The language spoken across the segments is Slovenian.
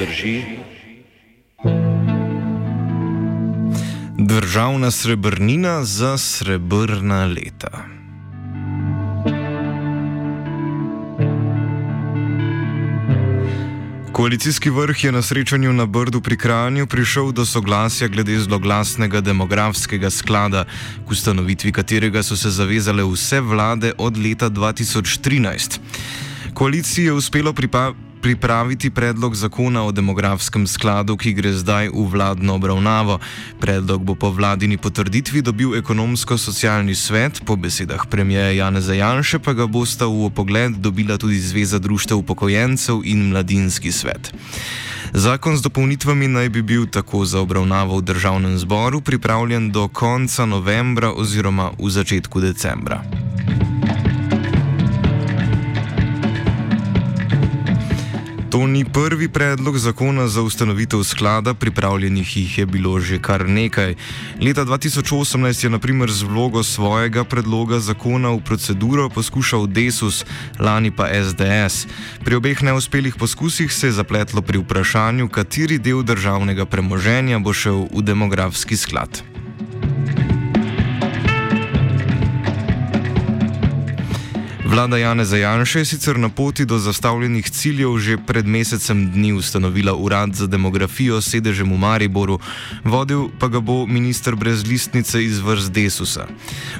drži. Državna srebrnina za srebrna leta. Koalicijski vrh je na srečanju na Brdu pri Kranju prišel do soglasja glede zloglasnega demografskega sklada, k ustanovitvi katerega so se zavezale vse vlade od leta 2013. Koaliciji je uspelo pripraviti pripraviti predlog zakona o demografskem skladu, ki gre zdaj v vladno obravnavo. Predlog bo po vladini potrditvi dobil ekonomsko-socialni svet, po besedah premijeja Janeza Janše pa ga bosta v opogled dobila tudi Zveza društev upokojencev in Mladinski svet. Zakon z dopolnitvami naj bi bil tako za obravnavo v državnem zboru pripravljen do konca novembra oziroma v začetku decembra. To ni prvi predlog zakona za ustanovitev sklada, pripravljenih jih je bilo že kar nekaj. Leta 2018 je naprimer z vlogo svojega predloga zakona v proceduro poskušal Desus, lani pa SDS. Pri obeh neuspelih poskusih se je zapletlo pri vprašanju, kateri del državnega premoženja bo šel v demografski sklad. Vlada Jane Zajanša je sicer na poti do zastavljenih ciljev že pred mesecem dni ustanovila urad za demografijo s sedežem v Mariboru, vodil pa ga bo minister brez listnice iz vrst Desusa.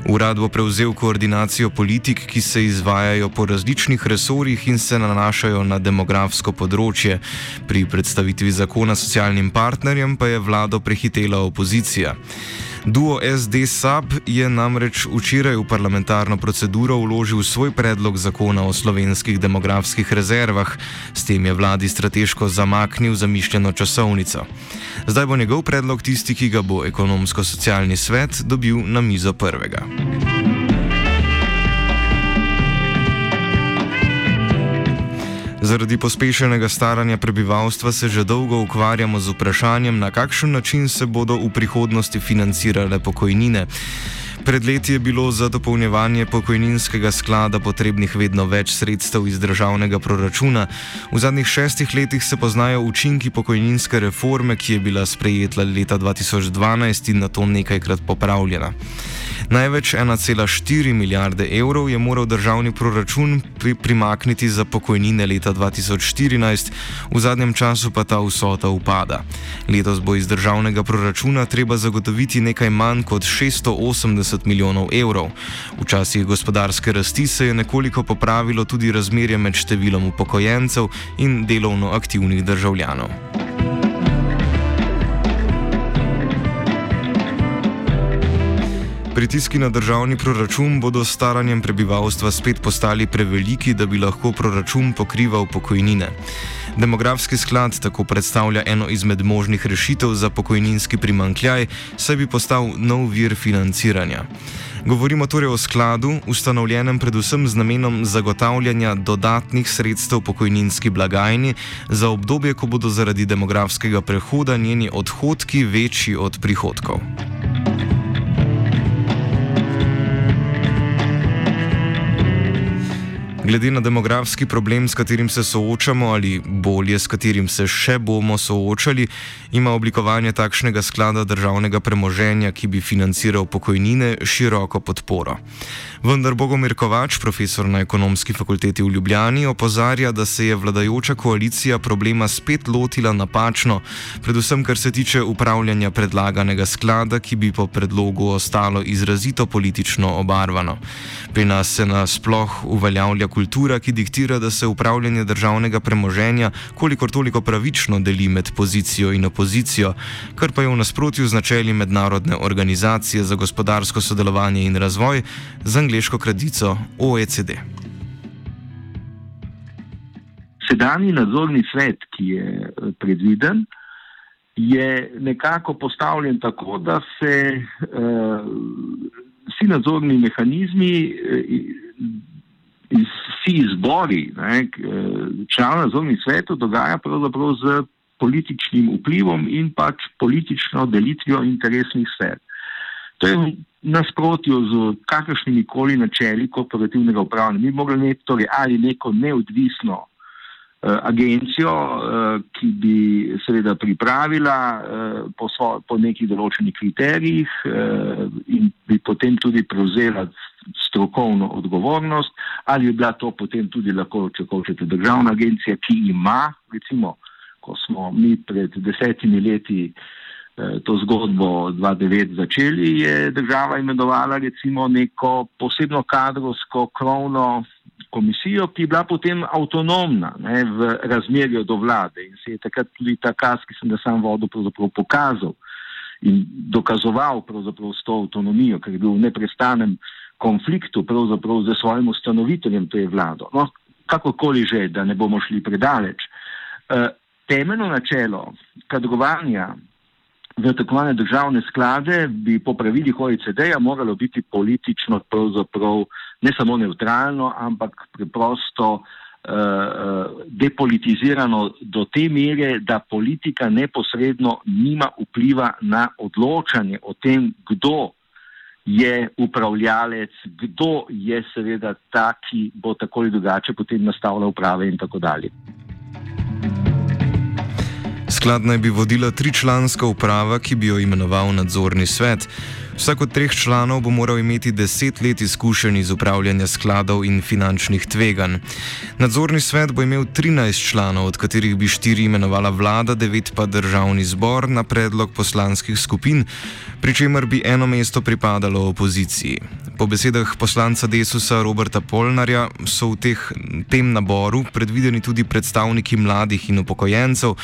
Urad bo prevzel koordinacijo politik, ki se izvajajo po različnih resorjih in se nanašajo na demografsko področje. Pri predstavitvi zakona socialnim partnerjem pa je vlado prehitela opozicija. Duo SD-SAB je namreč včeraj v parlamentarno proceduro vložil svoj predlog zakona o slovenskih demografskih rezervah, s tem je vladi strateško zamaknil zamišljeno časovnico. Zdaj bo njegov predlog tisti, ki ga bo ekonomsko-socialni svet dobil na mizo prvega. Zaradi pospešenega staranja prebivalstva se že dolgo ukvarjamo z vprašanjem, na kakšen način se bodo v prihodnosti financirale pokojnine. Pred leti je bilo za dopolnjevanje pokojninskega sklada potrebnih vedno več sredstev iz državnega proračuna. V zadnjih šestih letih se poznajo učinki pokojninske reforme, ki je bila sprejeta leta 2012 in na to nekajkrat popravljena. Največ 1,4 milijarde evrov je moral državni proračun pri primakniti za pokojnine leta 2014, v zadnjem času pa ta vsota upada. Letos bo iz državnega proračuna treba zagotoviti nekaj manj kot 680 milijonov evrov. V časih gospodarske rasti se je nekoliko popravilo tudi razmerje med številom upokojencev in delovno aktivnih državljanov. Pritiski na državni proračun bodo s staranjem prebivalstva spet postali preveliki, da bi lahko proračun pokrival pokojnine. Demografski sklad tako predstavlja eno izmed možnih rešitev za pokojninski primankljaj, saj bi postal nov vir financiranja. Govorimo torej o skladu, ustanovljenem predvsem z namenom zagotavljanja dodatnih sredstev pokojninski blagajni za obdobje, ko bodo zaradi demografskega prehoda njeni odhodki večji od prihodkov. Glede na demografski problem, s katerim se soočamo, ali bolje, s katerim se še bomo soočali, ima oblikovanje takšnega sklada državnega premoženja, ki bi financiral pokojnine, široko podporo. Vendar Bogomir Kovač, profesor na ekonomski fakulteti v Ljubljani, opozarja, da se je vladajoča koalicija problema spet lotila napačno, predvsem kar se tiče upravljanja predlaganega sklada, ki bi po predlogu ostalo izrazito politično obarvano. Pri nas se nasploh uveljavlja kultura, ki diktira, da se upravljanje državnega premoženja kolikor toliko pravično deli med pozicijo in opozicijo, kar pa je v nasprotju z načeli mednarodne organizacije za gospodarsko sodelovanje in razvoj z angliško kratico OECD. Sedajni nadzorni svet, ki je eh, predviden, je nekako postavljen tako, da se uh, vsi nadzorni mehanizmi in vsi izbori članov nadzornih svetov dogaja pravzaprav z političnim vplivom in pač politično delitvijo interesnih sfer. To je nasprotju z kakršnimi koli načeli korporativnega upravljanja. Mi bi mogli imeti torej ali neko neodvisno uh, agencijo, uh, ki bi seveda pripravila uh, po, svo, po nekih določenih kriterijih uh, in bi potem tudi prevzela strokovno odgovornost, ali bi bila to potem tudi lahko, če hočete, državna agencija, ki ima, recimo, ko smo mi pred desetimi leti Eh, to zgodbo 2009 začeli, je država imenovala recimo neko posebno kadrovsko krovno komisijo, ki je bila potem avtonomna ne, v razmerju do vlade in se je takrat tudi ta kaz, ki sem ga sam vodil, pravzaprav pokazal in dokazoval pravzaprav s to avtonomijo, ker je bil v neprestanem konfliktu pravzaprav z svojim ustanoviteljem, to je vlado. No, kakorkoli že, da ne bomo šli predaleč. E, temeljno načelo kadrovanja v tako imenovane državne sklade bi po pravilih OECD-ja moralo biti politično pravzaprav ne samo neutralno, ampak preprosto uh, depolitizirano do te mere, da politika neposredno nima vpliva na odločanje o tem, kdo je upravljalec, kdo je seveda ta, ki bo tako ali drugače potem nastavljal uprave in tako dalje. Sklad naj bi vodila tričlanska uprava, ki bi jo imenoval nadzorni svet. Vsak od treh članov bo moral imeti deset let izkušenj iz upravljanja skladov in finančnih tveganj. Nadzorni svet bo imel 13 članov, od katerih bi štiri imenovala vlada, devet pa državni zbor na predlog poslanskih skupin, pri čemer bi eno mesto pripadalo opoziciji. Po besedah poslanca Desusa Roberta Polnarja so v teh, tem naboru predvideni tudi predstavniki mladih in upokojencev,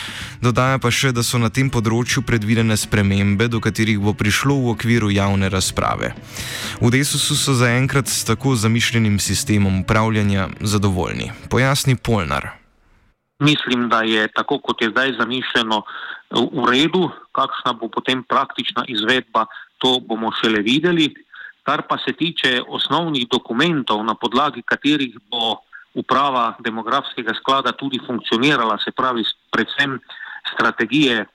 dodaja pa še, da so na tem področju predvidene spremembe, do katerih bo prišlo v okviru javne razprave. V Desusu so zaenkrat s tako zamišljenim sistemom upravljanja zadovoljni. Pojasni Polnar. Mislim, da je tako, kot je zdaj zamišljeno, v redu, kakšna bo potem praktična izvedba, to bomo šele videli. Kar pa se tiče osnovnih dokumentov, na podlagi katerih bo uprava demografskega sklada tudi funkcionirala, se pravi, predvsem strategije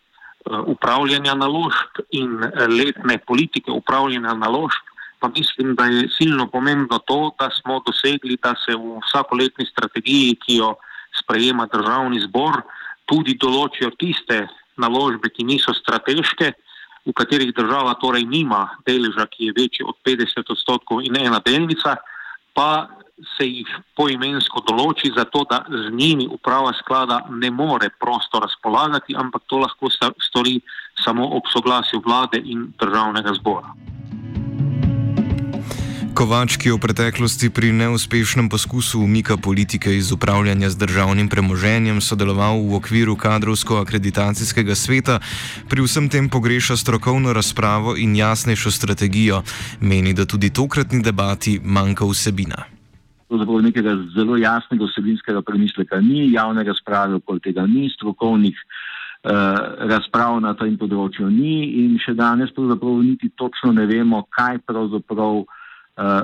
Eh, upravljanja naložb in eh, letne politike upravljanja naložb, pa mislim, da je silno pomembno to, da smo dosegli, da se v vsakoletni strategiji, ki jo sprejema državni zbor, tudi določijo tiste naložbe, ki niso strateške, v katerih država torej nima deleža, ki je večji od 50 odstotkov in ena delnica, pa se jih poimensko določi, zato da z njimi uprava sklada ne more prosto razpolagati, ampak to lahko stori samo ob soglasju vlade in državnega zbora. Kovač, ki je v preteklosti pri neuspešnem poskusu umika politike iz upravljanja z državnim premoženjem sodeloval v okviru kadrovsko-akreditacijskega sveta, pri vsem tem pogreša strokovno razpravo in jasnejšo strategijo, meni, da tudi tokratni debati manjka vsebina. Pravzaprav nekega zelo jasnega osebinskega premisleka ni, javne razprave okoli tega ni, strokovnih uh, razprav na tem področju ni in še danes pravzaprav niti točno ne vemo, kaj pravzaprav uh,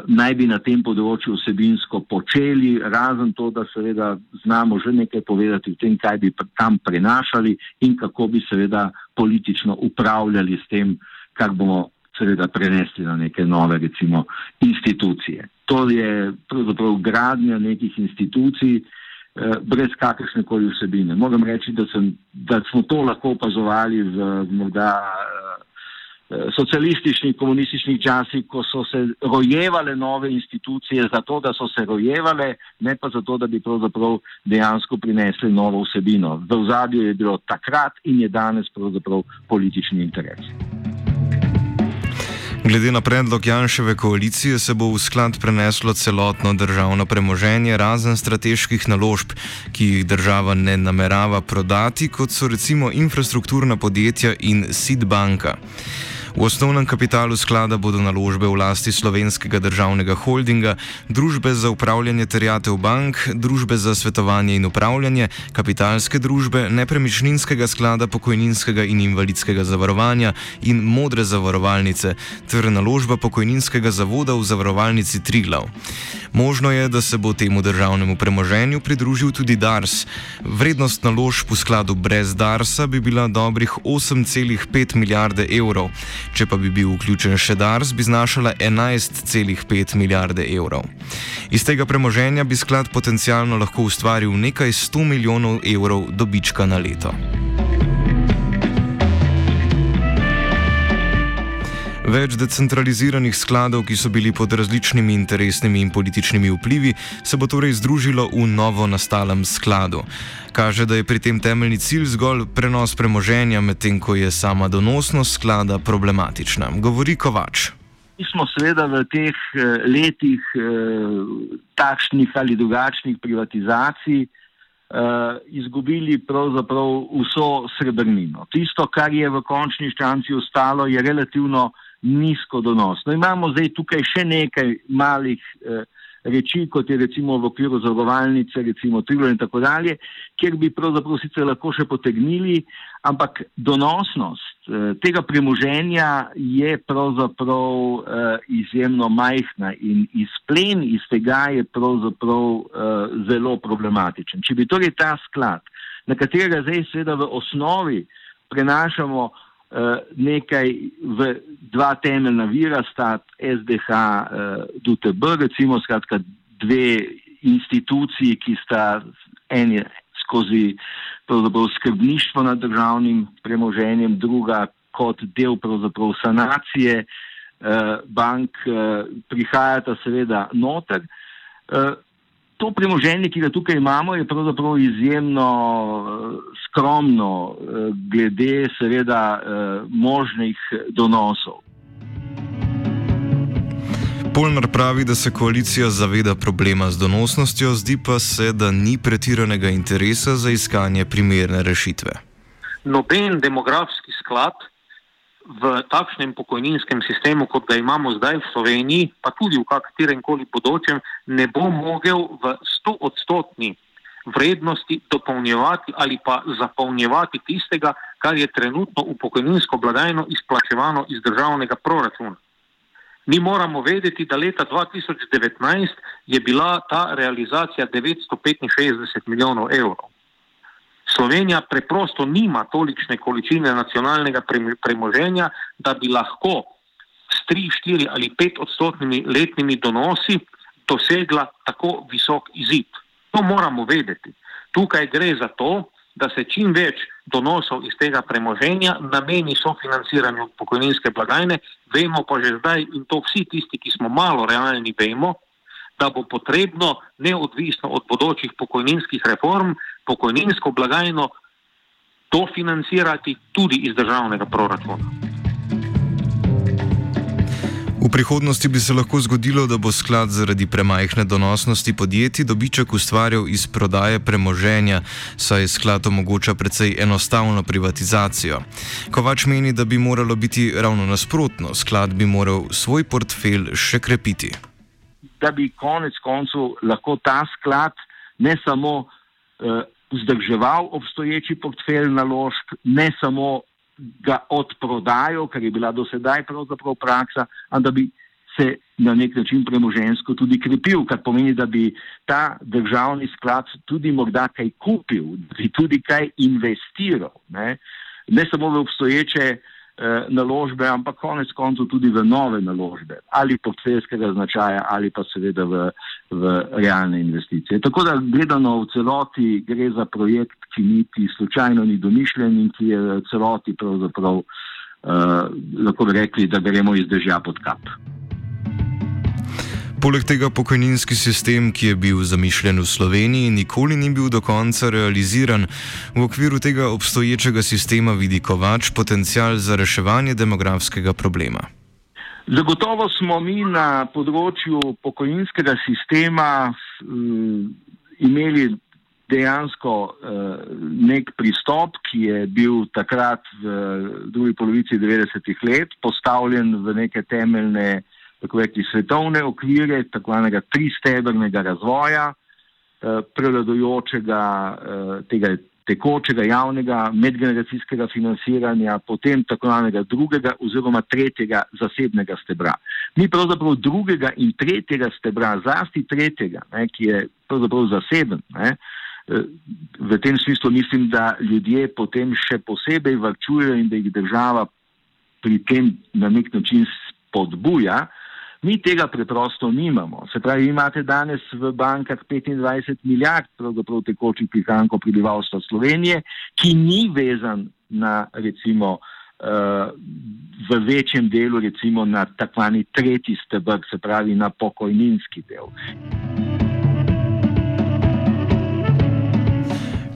naj bi na tem področju osebinsko počeli, razen to, da seveda znamo že nekaj povedati o tem, kaj bi tam prenašali in kako bi seveda politično upravljali s tem, kar bomo seveda prenesli na neke nove, recimo, institucije. To je pravzaprav gradnja nekih institucij eh, brez kakršne koli vsebine. Moram reči, da, sem, da smo to lahko opazovali v morda eh, socialističnih, komunističnih časih, ko so se rojevale nove institucije zato, da so se rojevale, ne pa zato, da bi pravzaprav dejansko prinesli novo vsebino. V zadju je bilo takrat in je danes pravzaprav politični interes. Glede na predlog Janševe koalicije se bo v sklad preneslo celotno državno premoženje, razen strateških naložb, ki jih država ne namerava prodati, kot so recimo infrastrukturna podjetja in SID banka. V osnovnem kapitalu sklada bodo naložbe v lasti slovenskega državnega holdinga, družbe za upravljanje terjatev bank, družbe za svetovanje in upravljanje, kapitalske družbe, nepremičninskega sklada pokojninskega in invalidskega zavarovanja in modre zavarovalnice ter naložba pokojninskega zavoda v zavarovalnici Triglav. Možno je, da se bo temu državnemu premoženju pridružil tudi Dars. Vrednost naložb v skladu brez Darsa bi bila dobrih 8,5 milijarde evrov. Če pa bi bil vključen še Dars, bi znašala 11,5 milijarde evrov. Iz tega premoženja bi sklad potencialno lahko ustvaril nekaj 100 milijonov evrov dobička na leto. Več decentraliziranih skladov, ki so bili pod različnimi interesnimi in političnimi vplivi, se bo torej združilo v novo nastalem skladu. Kaže, da je pri tem temeljni cilj zgolj prenos premoženja, medtem ko je sama donosnost sklada problematična. Govori Kovač. Mi smo seveda v teh letih takšnih ali drugačnih privatizacij izgubili pravzaprav vso srebrnino. Tisto, kar je v končni ščanci ostalo, je relativno nizko donosno. Imamo zdaj tukaj še nekaj malih eh, reči, kot je recimo v okviru zavarovalnice, recimo Trilo in tako dalje, kjer bi pravzaprav sicer lahko še potegnili, ampak donosnost eh, tega premoženja je pravzaprav eh, izjemno majhna in izplen iz tega je pravzaprav eh, zelo problematičen. Če bi torej ta sklad, na katerega zdaj seveda v osnovi prenašamo nekaj v dva temeljna vira, sta SDH, uh, DUTB, recimo skratka dve instituciji, ki sta eni skozi skrbništvo nad državnim premoženjem, druga kot del sanacije uh, bank, uh, prihajata seveda noter. Uh, to premoženje, ki ga tukaj imamo, je pravzaprav izjemno uh, skromno, uh, glede seveda uh, možnih donosov. Polnar pravi, da se koalicija zaveda problema z donosnostjo, zdi pa se, da ni pretiranega interesa za iskanje primerne rešitve. Noben demografski sklad v takšnem pokojninskem sistemu, kot ga imamo zdaj v Sloveniji, pa tudi v katerem koli bodočem, ne bo mogel v 100 odstotni vrednosti dopolnjevati ali pa zapolnjevati tistega, kar je trenutno v pokojninsko blagajno izplačevano iz državnega proračuna. Mi moramo vedeti, da leta 2019 je bila ta realizacija 965 milijonov evrov. Slovenija preprosto nima tolikšne količine nacionalnega premoženja, da bi lahko s 3, 4 ali 5 odstotnimi letnimi donosi dosegla tako visok izid. To moramo vedeti. Tukaj gre za to, da se čim več donosov iz tega premoženja nameni sofinanciranju pokojninske blagajne. Vemo pa že zdaj, in to vsi tisti, ki smo malo realni, vemo, da bo potrebno, neodvisno od bodočih pokojninskih reform, pokojninsko blagajno dofinancirati tudi iz državnega proračuna. V prihodnosti bi se lahko zgodilo, da bo sklad zaradi premajhne donosnosti podjetij dobiček ustvarjal iz prodaje premoženja, saj sklad omogoča precej enostavno privatizacijo. Kovač meni, da bi moralo biti ravno nasprotno, sklad bi moral svoj portfelj še krepiti da bi konec koncev lahko ta sklad ne samo uh, vzdrževal obstoječi portfelj naložb, ne samo ga odprodajal, kar je bila do sedaj pravzaprav praksa, ampak da bi se na nek način premožensko tudi krepil, kar pomeni, da bi ta državni sklad tudi morda kaj kupil, da bi tudi kaj investiral, ne, ne samo v obstoječe uh, naložbe, ampak konec koncev tudi v nove naložbe, ali portfeljskega značaja, ali pa seveda v, v realne investicije. Tako da gledano v celoti gre za projekt, ki niti slučajno ni domišljen in ki je v celoti pravzaprav, uh, lahko bi rekli, da gremo iz dežja pod kap. Poleg tega pokojninski sistem, ki je bil zamišljen v Sloveniji, nikoli ni bil do konca realiziran. V okviru tega obstoječega sistema vidi Kovač potencial za reševanje demografskega problema. Zagotovo smo mi na področju pokojninskega sistema um, imeli dejansko uh, nek pristop, ki je bil takrat v drugi polovici 90-ih let postavljen v neke temeljne, tako reči, svetovne okvire, tako imenega tristebrnega razvoja, uh, prevladojočega uh, tega tekočega javnega medgeneracijskega financiranja, potem tako imenega drugega oziroma tretjega zasebnega stebra. Mi pravzaprav drugega in tretjega stebra, zlasti tretjega, ne, ki je pravzaprav zaseben, ne, v tem smislu mislim, da ljudje potem še posebej varčujejo in da jih država pri tem na nek način spodbuja, Mi tega preprosto nimamo. Se pravi, imate danes v bankah 25 milijard pravzaprav tekočih prihrankov prebivalstva Slovenije, ki ni vezan na recimo uh, v večjem delu recimo na takvani tretji stebr, se pravi na pokojninski del.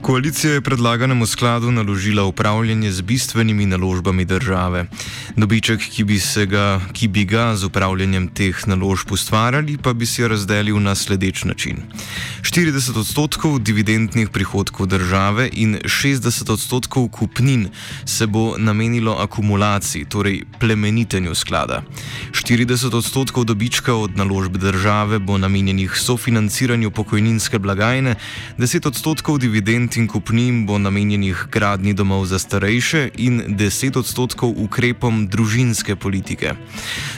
Koalicija je predlaganemu skladu naložila upravljanje z bistvenimi naložbami države. Dobiček, ki bi, ga, ki bi ga z upravljanjem teh naložb ustvarjali, pa bi se razdelil na sledeč način. 40 odstotkov dividendnih prihodkov države in 60 odstotkov kupnin se bo namenilo akumulaciji, torej plemenitenju sklada. 40 odstotkov dobička od naložb države bo namenjenih sofinanciranju pokojninske blagajne, 10 odstotkov dividend in kupnin bo namenjenih gradni domov za starejše in 10 odstotkov ukrepom družinske politike.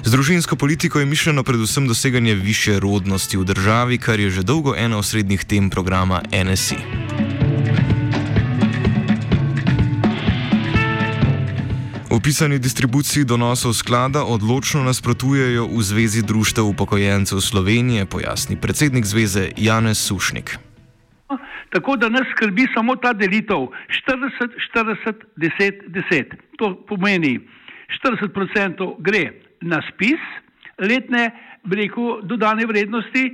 Z družinsko politiko je mišljeno predvsem doseganje više rodnosti v državi, kar je že dolgo ena osrednjih tem programa NSI. Opisani distribuciji donosov sklada odločno nasprotujejo v Zvezi društev upokojencev Slovenije, pojasni predsednik zveze Janez Sušnik. Tako da nas skrbi samo ta delitev 40, 40, 10, 10. To pomeni 40% gre na spis letne breku dodane vrednosti,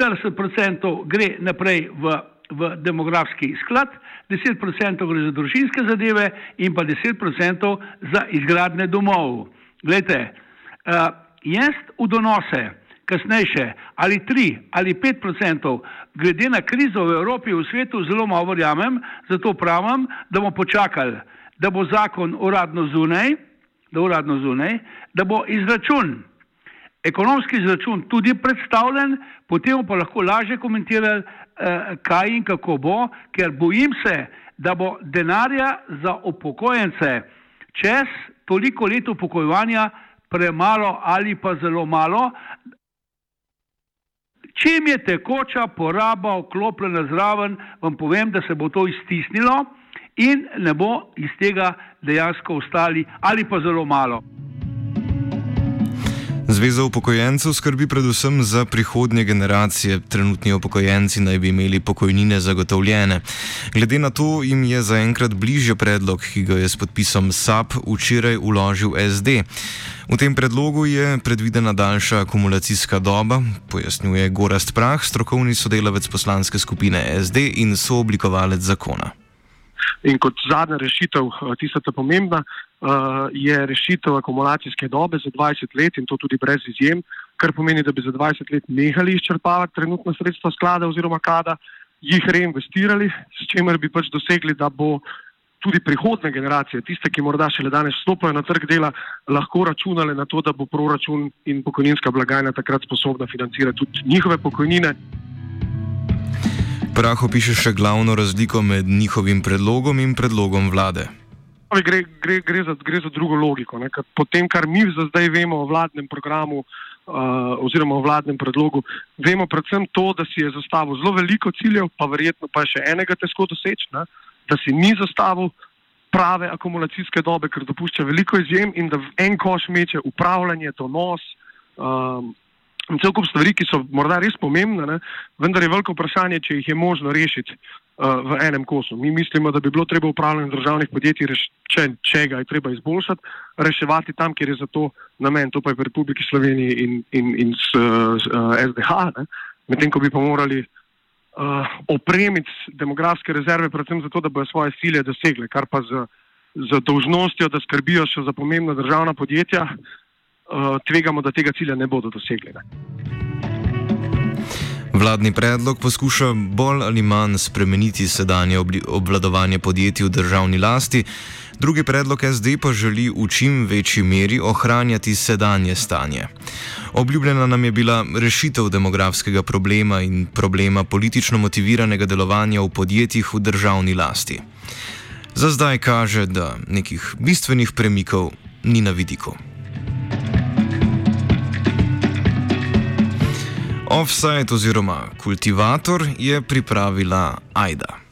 40% gre naprej v, v demografski sklad, 10% gre za družinske zadeve in pa 10% za izgradne domov. Glejte, uh, jaz v donose kasnejše, ali tri ali pet procentov, glede na krizo v Evropi in v svetu, zelo malo verjamem, zato pravim, da bomo počakali, da bo zakon uradno zunaj, da, uradno zunaj, da bo izračun, ekonomski izračun tudi predstavljen, potem pa lahko lažje komentirali, eh, kaj in kako bo, ker bojim se, da bo denarja za upokojence čez toliko let upokojevanja premalo ali pa zelo malo, Čim je tekoča poraba vklopljena zraven, vam povem, da se bo to iztisnilo in ne bo iz tega dejansko ostali ali pa zelo malo. Zveza upokojencev skrbi predvsem za prihodnje generacije. Trenutni upokojenci naj bi imeli pokojnine zagotovljene. Glede na to jim je zaenkrat bližje predlog, ki ga je s podpisom SAP včeraj uložil SD. V tem predlogu je predvidena daljša akumulacijska doba, pojasnjuje Gorast Prah, strokovni sodelavec poslanske skupine SD in sooblikovalec zakona. In kot zadnja rešitev, eh, tista ta pomembna, eh, je rešitev akumulacijske dobe za 20 let in to tudi brez izjem, kar pomeni, da bi za 20 let nehali izčrpavati trenutna sredstva sklada oziroma kada, jih reinvestirali, s čimer bi pač dosegli, da bo tudi prihodne generacije, tiste, ki morda šele danes stopajo na trg dela, lahko računale na to, da bo proračun in pokojninska blagajna takrat sposobna financirati tudi njihove pokojnine. Prah opiše še glavno razliko med njihovim predlogom in predlogom vlade. Gre, gre, gre, za, gre za drugo logiko. Po tem, kar mi za zdaj vemo o vladnem programu uh, oziroma o vladnem predlogu, vemo predvsem to, da si je zastavil zelo veliko ciljev, pa verjetno pa še enega težko doseči, ne? da si ni zastavil prave akumulacijske dobe, ker dopušča veliko izjem in da v en koš meče upravljanje, donos. Um, cel kup stvari, ki so morda res pomembne, ne? vendar je veliko vprašanje, če jih je možno rešiti uh, v enem kosu. Mi mislimo, da bi bilo treba upravljanje državnih podjetij, če, če ga je treba izboljšati, reševati tam, kjer je za to namen, to pa je v Republiki Sloveniji in, in, in s, s uh, SDH, medtem ko bi pa morali uh, opremiti demografske rezerve, predvsem zato, da bodo svoje cilje dosegle, kar pa z, z dolžnostjo, da skrbijo še za pomembna državna podjetja, uh, tvegamo, da tega cilja ne bodo dosegli. Ne. Vladni predlog poskuša bolj ali manj spremeniti sedanje obvladovanje podjetij v državni lasti, drugi predlog SD pa želi v čim večji meri ohranjati sedanje stanje. Obljubljena nam je bila rešitev demografskega problema in problema politično motiviranega delovanja v podjetjih v državni lasti. Za zdaj kaže, da nekih bistvenih premikov ni na vidiku. Offside oziroma kultivator je pripravila Aida.